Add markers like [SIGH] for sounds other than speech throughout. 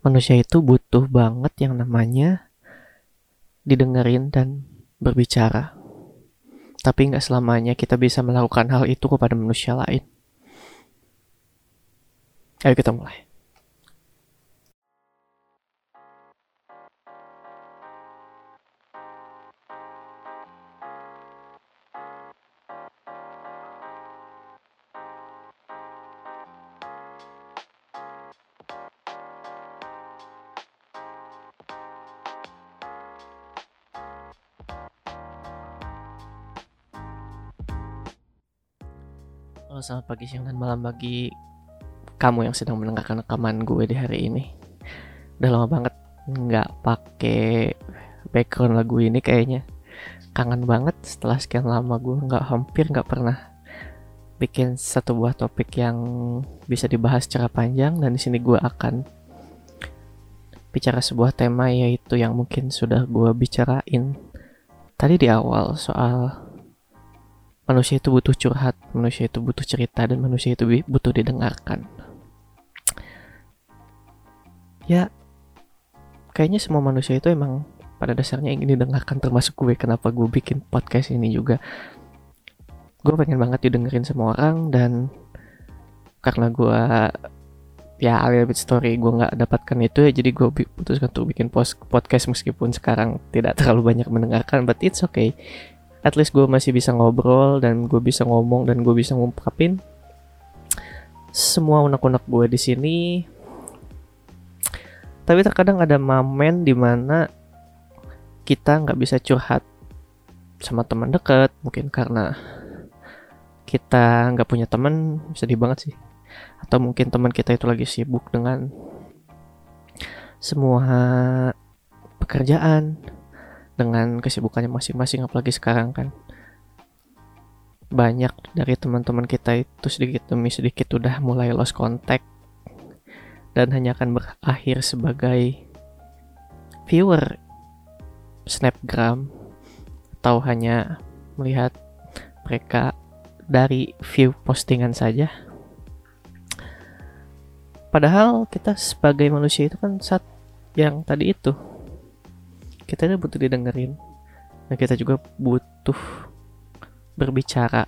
manusia itu butuh banget yang namanya didengerin dan berbicara. Tapi nggak selamanya kita bisa melakukan hal itu kepada manusia lain. Ayo kita mulai. Halo selamat pagi, siang, dan malam bagi kamu yang sedang mendengarkan rekaman gue di hari ini. Udah lama banget nggak pakai background lagu ini kayaknya. Kangen banget setelah sekian lama gue nggak hampir nggak pernah bikin satu buah topik yang bisa dibahas secara panjang dan di sini gue akan bicara sebuah tema yaitu yang mungkin sudah gue bicarain tadi di awal soal manusia itu butuh curhat, manusia itu butuh cerita, dan manusia itu butuh didengarkan. Ya, kayaknya semua manusia itu emang pada dasarnya ingin didengarkan termasuk gue. Kenapa gue bikin podcast ini juga? Gue pengen banget didengerin semua orang dan karena gue ya a bit story gue nggak dapatkan itu ya jadi gue putuskan untuk bikin podcast meskipun sekarang tidak terlalu banyak mendengarkan but it's okay at least gue masih bisa ngobrol dan gue bisa ngomong dan gue bisa ngungkapin semua unek-unek gue di sini. Tapi terkadang ada momen di mana kita nggak bisa curhat sama teman dekat, mungkin karena kita nggak punya teman, sedih banget sih. Atau mungkin teman kita itu lagi sibuk dengan semua pekerjaan, dengan kesibukannya masing-masing apalagi sekarang kan. Banyak dari teman-teman kita itu sedikit demi sedikit udah mulai lost contact dan hanya akan berakhir sebagai viewer snapgram atau hanya melihat mereka dari view postingan saja. Padahal kita sebagai manusia itu kan saat yang tadi itu kita ini butuh didengerin. Dan kita juga butuh berbicara.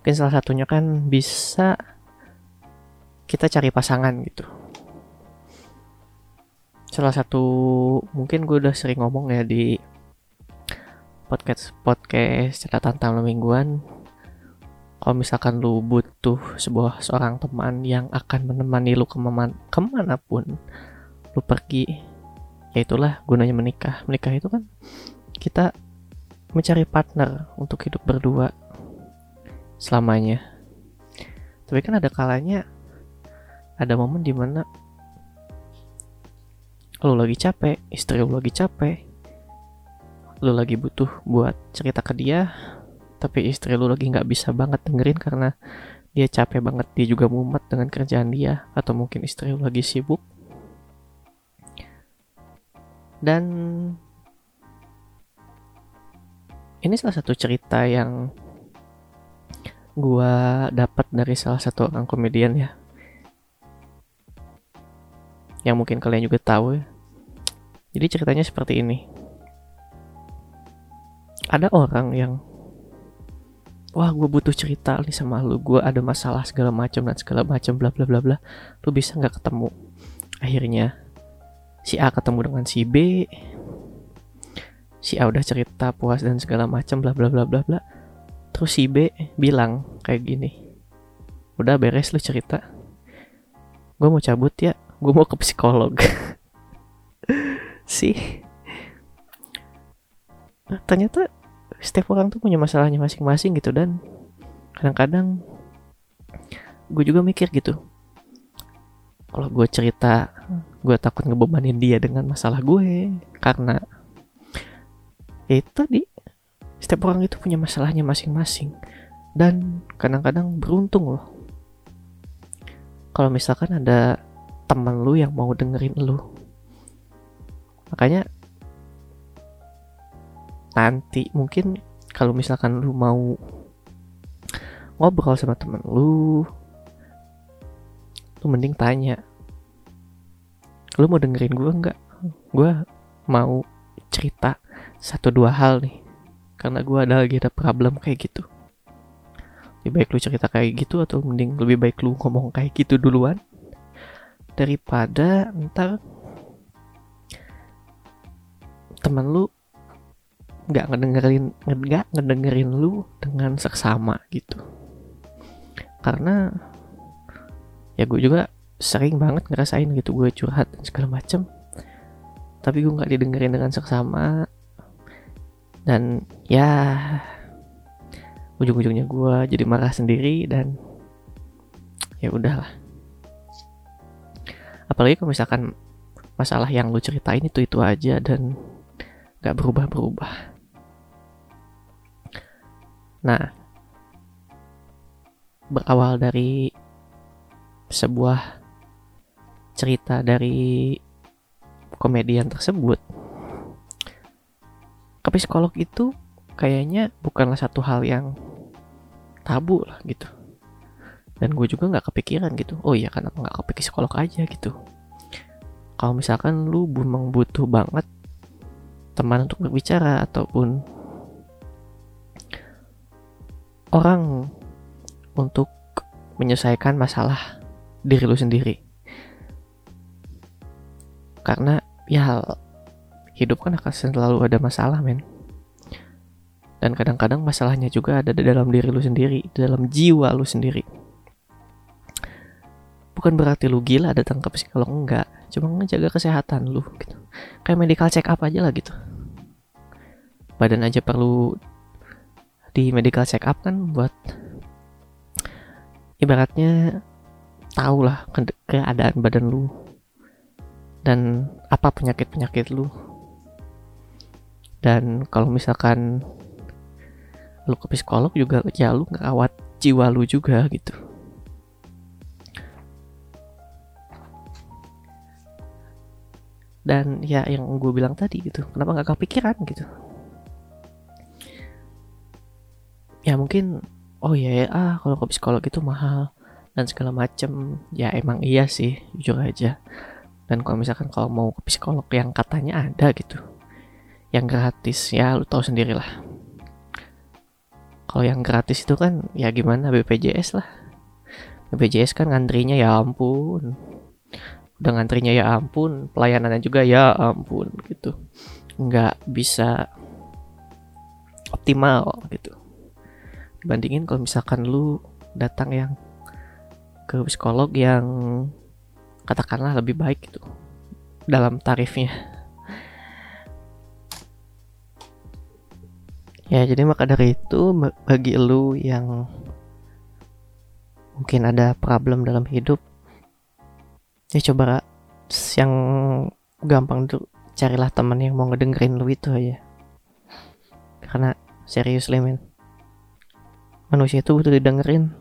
Mungkin salah satunya kan bisa kita cari pasangan gitu. Salah satu mungkin gue udah sering ngomong ya di podcast podcast catatan tamu mingguan kalau misalkan lu butuh sebuah seorang teman yang akan menemani lu ke mana ke mana pun lu pergi ya itulah gunanya menikah. Menikah itu kan kita mencari partner untuk hidup berdua selamanya. Tapi kan ada kalanya ada momen di mana lu lagi capek istri lu lagi capek lu lagi butuh buat cerita ke dia tapi istri lu lagi nggak bisa banget dengerin karena dia capek banget dia juga mumet dengan kerjaan dia atau mungkin istri lu lagi sibuk dan ini salah satu cerita yang gua dapat dari salah satu orang komedian ya yang mungkin kalian juga tahu ya. Jadi ceritanya seperti ini. Ada orang yang wah gue butuh cerita nih sama lu. Gue ada masalah segala macam dan segala macam bla bla bla bla. Lu bisa nggak ketemu? Akhirnya si A ketemu dengan si B. Si A udah cerita puas dan segala macam bla bla bla bla bla. Terus si B bilang kayak gini udah beres lu cerita. Gue mau cabut ya. Gue mau ke psikolog. [LAUGHS] Sih ternyata setiap orang tuh punya masalahnya masing-masing gitu dan kadang-kadang gue juga mikir gitu. Kalau gue cerita gue takut ngebebanin dia dengan masalah gue karena ya itu tadi setiap orang itu punya masalahnya masing-masing dan kadang-kadang beruntung loh. Kalau misalkan ada teman lu yang mau dengerin lu makanya nanti mungkin kalau misalkan lu mau ngobrol sama temen lu lu mending tanya lu mau dengerin gue nggak? Gue mau cerita satu dua hal nih karena gue ada lagi ada problem kayak gitu. Lebih baik lu cerita kayak gitu atau mending lebih baik lu ngomong kayak gitu duluan daripada ntar teman lu nggak ngedengerin nggak ngedengerin lu dengan seksama gitu. Karena ya gue juga sering banget ngerasain gitu gue curhat dan segala macem. Tapi gue nggak didengerin dengan seksama. Dan ya ujung-ujungnya gue jadi marah sendiri dan ya udahlah. Apalagi kalau misalkan masalah yang lu ceritain itu itu aja dan gak berubah-berubah nah berawal dari sebuah cerita dari komedian tersebut ke psikolog itu kayaknya bukanlah satu hal yang tabu lah gitu. Dan gue juga nggak kepikiran gitu. Oh iya kenapa nggak ke psikolog aja gitu? Kalau misalkan lu memang butuh banget teman untuk berbicara ataupun orang untuk menyelesaikan masalah diri lu sendiri. Karena ya hidup kan akan selalu ada masalah men. Dan kadang-kadang masalahnya juga ada di dalam diri lu sendiri di dalam jiwa lu sendiri. Bukan berarti lu gila datang ke psikolog enggak. Cuma ngejaga kesehatan lu gitu. Kayak medical check up aja lah gitu. Badan aja perlu di medical check up kan buat ibaratnya tahu lah keadaan badan lu dan apa penyakit-penyakit lu. Dan kalau misalkan lu ke psikolog juga ya lu ngerawat jiwa lu juga gitu. Dan ya yang gue bilang tadi gitu kenapa nggak kepikiran gitu ya mungkin oh ya, ya ah kalau ke psikolog itu mahal dan segala macem. Ya emang iya sih jujur aja. Dan kalau misalkan kalau mau ke psikolog yang katanya ada gitu yang gratis ya lu tahu sendiri lah kalau yang gratis itu kan ya gimana BPJS lah. BPJS kan ngantrinya ya ampun. Udah ngantrinya ya ampun. Pelayanannya juga ya ampun gitu. Nggak bisa optimal gitu dibandingin kalau misalkan lu datang yang ke psikolog yang katakanlah lebih baik gitu dalam tarifnya Ya, jadi maka dari itu bagi lu yang mungkin ada problem dalam hidup, ya coba yang gampang tuh carilah teman yang mau ngedengerin lu itu aja. Karena serius men, manusia itu butuh didengerin.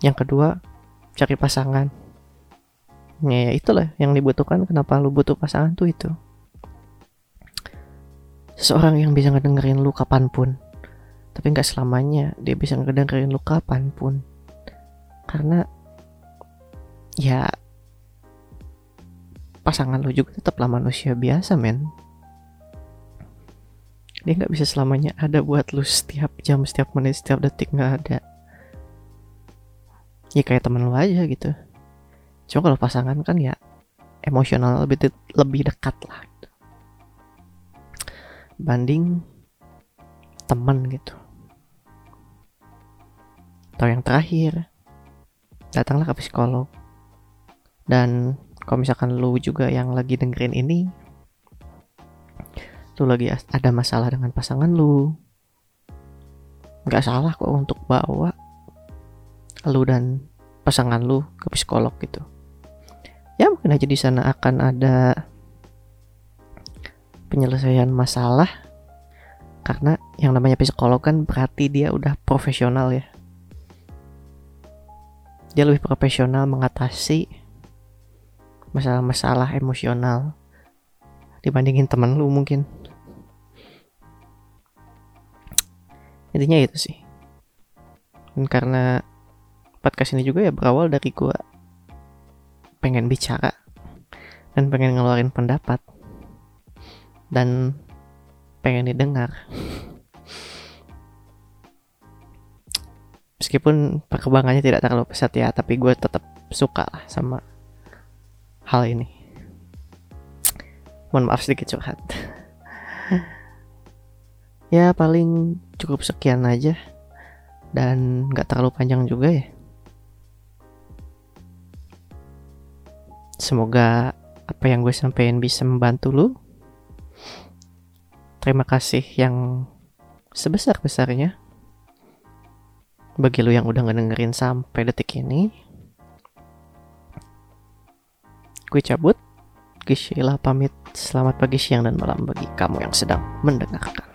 Yang kedua, cari pasangan. Ya, ya itulah yang dibutuhkan. Kenapa lu butuh pasangan tuh itu seseorang yang bisa ngedengerin lu kapan pun tapi nggak selamanya dia bisa ngedengerin lu kapan pun karena ya pasangan lu juga tetaplah manusia biasa men dia nggak bisa selamanya ada buat lu setiap jam setiap menit setiap detik nggak ada. Ya kayak temen lu aja gitu. Cuma kalau pasangan kan ya emosional lebih de lebih dekat lah banding teman gitu. Atau yang terakhir datanglah ke psikolog. Dan kalau misalkan lu juga yang lagi dengerin ini lu lagi ada masalah dengan pasangan lu. Nggak salah kok untuk bawa lu dan pasangan lu ke psikolog gitu. Ya mungkin aja di sana akan ada penyelesaian masalah. Karena yang namanya psikolog kan berarti dia udah profesional ya. Dia lebih profesional mengatasi masalah-masalah emosional dibandingin teman lu mungkin intinya itu sih. Dan karena podcast ini juga ya berawal dari gue pengen bicara dan pengen ngeluarin pendapat dan pengen didengar. Meskipun perkembangannya tidak terlalu pesat ya tapi gue tetap suka lah sama hal ini. Mohon maaf sedikit curhat. [LAUGHS] Ya paling cukup sekian aja. Dan nggak terlalu panjang juga ya. Semoga apa yang gue sampaikan bisa membantu lu. Terima kasih yang sebesar-besarnya bagi lu yang udah ngedengerin sampai detik ini. Gue cabut. Gisila pamit. Selamat pagi siang dan malam bagi kamu yang sedang mendengarkan